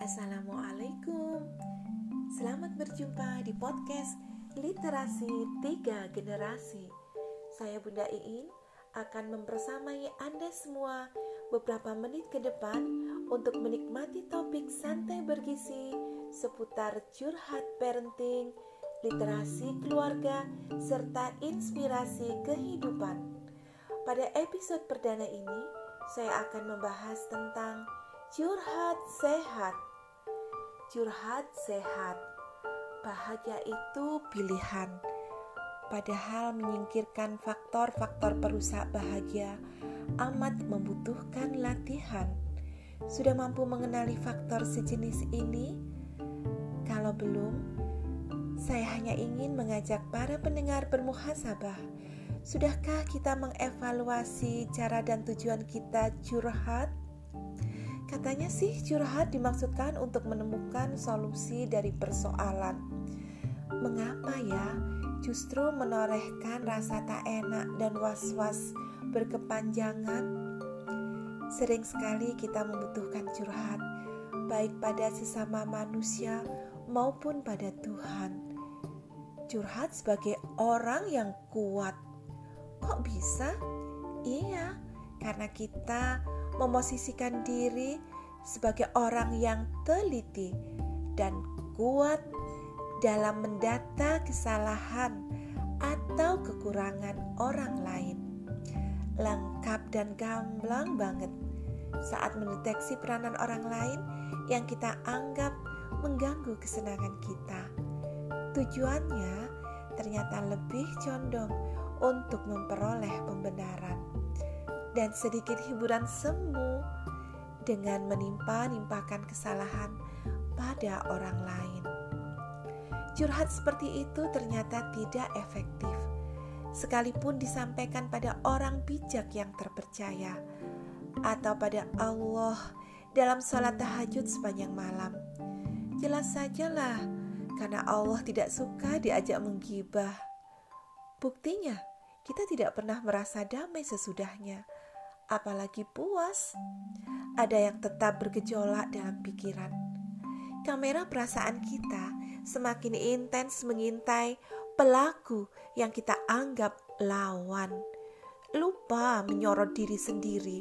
Assalamualaikum. Selamat berjumpa di podcast Literasi Tiga Generasi. Saya Bunda Iin akan mempersamai Anda semua beberapa menit ke depan untuk menikmati topik santai bergizi seputar curhat parenting, literasi keluarga, serta inspirasi kehidupan. Pada episode perdana ini, saya akan membahas tentang curhat sehat curhat sehat. Bahagia itu pilihan. Padahal menyingkirkan faktor-faktor perusak bahagia amat membutuhkan latihan. Sudah mampu mengenali faktor sejenis ini? Kalau belum, saya hanya ingin mengajak para pendengar bermuhasabah. Sudahkah kita mengevaluasi cara dan tujuan kita curhat? Katanya sih curhat dimaksudkan untuk menemukan solusi dari persoalan. Mengapa ya justru menorehkan rasa tak enak dan was-was berkepanjangan? Sering sekali kita membutuhkan curhat, baik pada sesama manusia maupun pada Tuhan. Curhat sebagai orang yang kuat. Kok bisa? Iya, karena kita memosisikan diri sebagai orang yang teliti dan kuat dalam mendata kesalahan atau kekurangan orang lain. Lengkap dan gamblang banget saat mendeteksi peranan orang lain yang kita anggap mengganggu kesenangan kita. Tujuannya ternyata lebih condong untuk memperoleh pembenaran dan sedikit hiburan semu dengan menimpa-nimpakan kesalahan pada orang lain. Curhat seperti itu ternyata tidak efektif, sekalipun disampaikan pada orang bijak yang terpercaya atau pada Allah dalam sholat tahajud sepanjang malam. Jelas sajalah, karena Allah tidak suka diajak menggibah. Buktinya, kita tidak pernah merasa damai sesudahnya apalagi puas. Ada yang tetap bergejolak dalam pikiran. Kamera perasaan kita semakin intens mengintai pelaku yang kita anggap lawan. Lupa menyorot diri sendiri.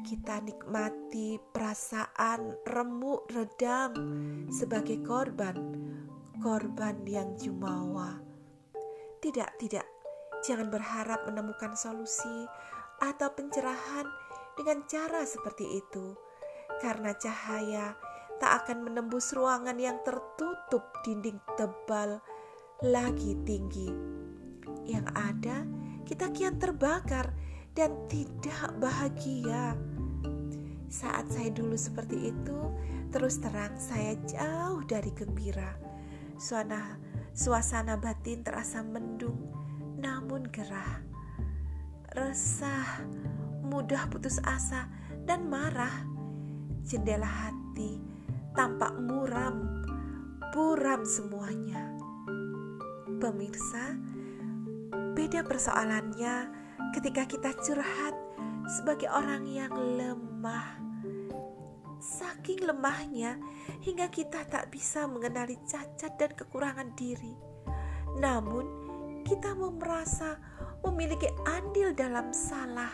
Kita nikmati perasaan remuk redam sebagai korban, korban yang jumawa. Tidak, tidak, jangan berharap menemukan solusi atau pencerahan dengan cara seperti itu, karena cahaya tak akan menembus ruangan yang tertutup dinding tebal lagi tinggi. Yang ada, kita kian terbakar dan tidak bahagia. Saat saya dulu seperti itu, terus terang saya jauh dari gembira. Suasana, suasana batin terasa mendung, namun gerah resah, mudah putus asa, dan marah. Jendela hati tampak muram, buram semuanya. Pemirsa, beda persoalannya ketika kita curhat sebagai orang yang lemah. Saking lemahnya hingga kita tak bisa mengenali cacat dan kekurangan diri. Namun, kita merasa memiliki andil dalam salah.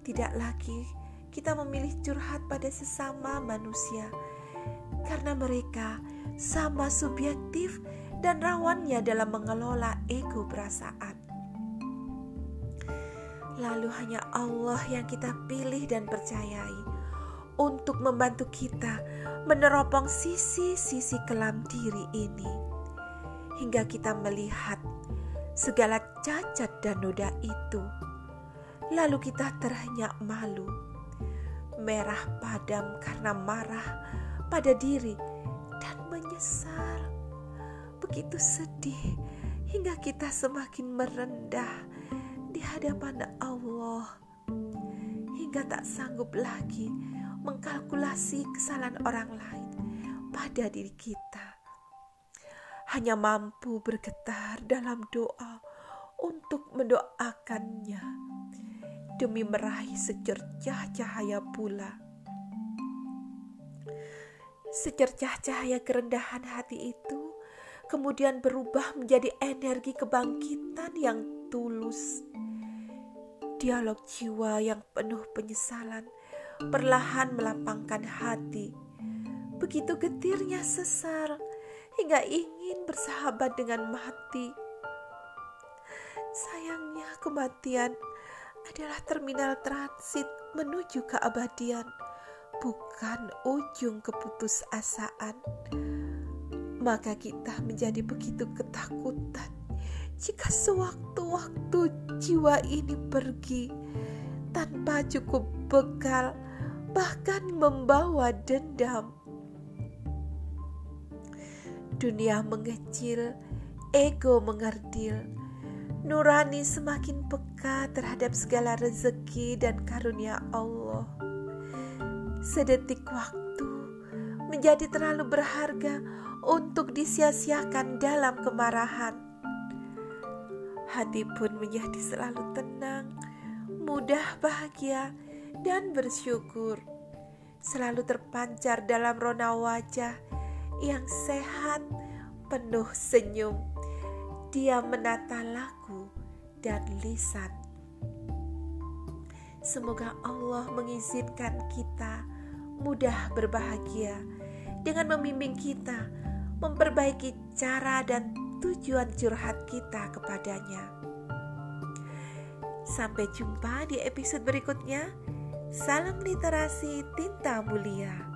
Tidak lagi kita memilih curhat pada sesama manusia, karena mereka sama subjektif dan rawannya dalam mengelola ego perasaan. Lalu hanya Allah yang kita pilih dan percayai untuk membantu kita meneropong sisi-sisi kelam diri ini, hingga kita melihat segala cacat dan noda itu. Lalu kita terhenyak malu, merah padam karena marah pada diri dan menyesal. Begitu sedih hingga kita semakin merendah di hadapan Allah hingga tak sanggup lagi mengkalkulasi kesalahan orang lain pada diri kita hanya mampu bergetar dalam doa mendoakannya demi meraih secercah cahaya pula. Secercah cahaya kerendahan hati itu kemudian berubah menjadi energi kebangkitan yang tulus. Dialog jiwa yang penuh penyesalan perlahan melapangkan hati. Begitu getirnya sesar hingga ingin bersahabat dengan mati. Sayangnya kematian adalah terminal transit menuju keabadian, bukan ujung keputusasaan maka kita menjadi begitu ketakutan jika sewaktu-waktu jiwa ini pergi tanpa cukup bekal, bahkan membawa dendam. Dunia mengecil, ego mengerdil, nurani semakin peka terhadap segala rezeki dan karunia Allah. Sedetik waktu menjadi terlalu berharga untuk disia-siakan dalam kemarahan. Hati pun menjadi selalu tenang, mudah bahagia, dan bersyukur. Selalu terpancar dalam rona wajah yang sehat, penuh senyum. Dia menata lagu dan lisan. Semoga Allah mengizinkan kita mudah berbahagia dengan membimbing kita memperbaiki cara dan tujuan curhat kita kepadanya. Sampai jumpa di episode berikutnya. Salam literasi tinta mulia.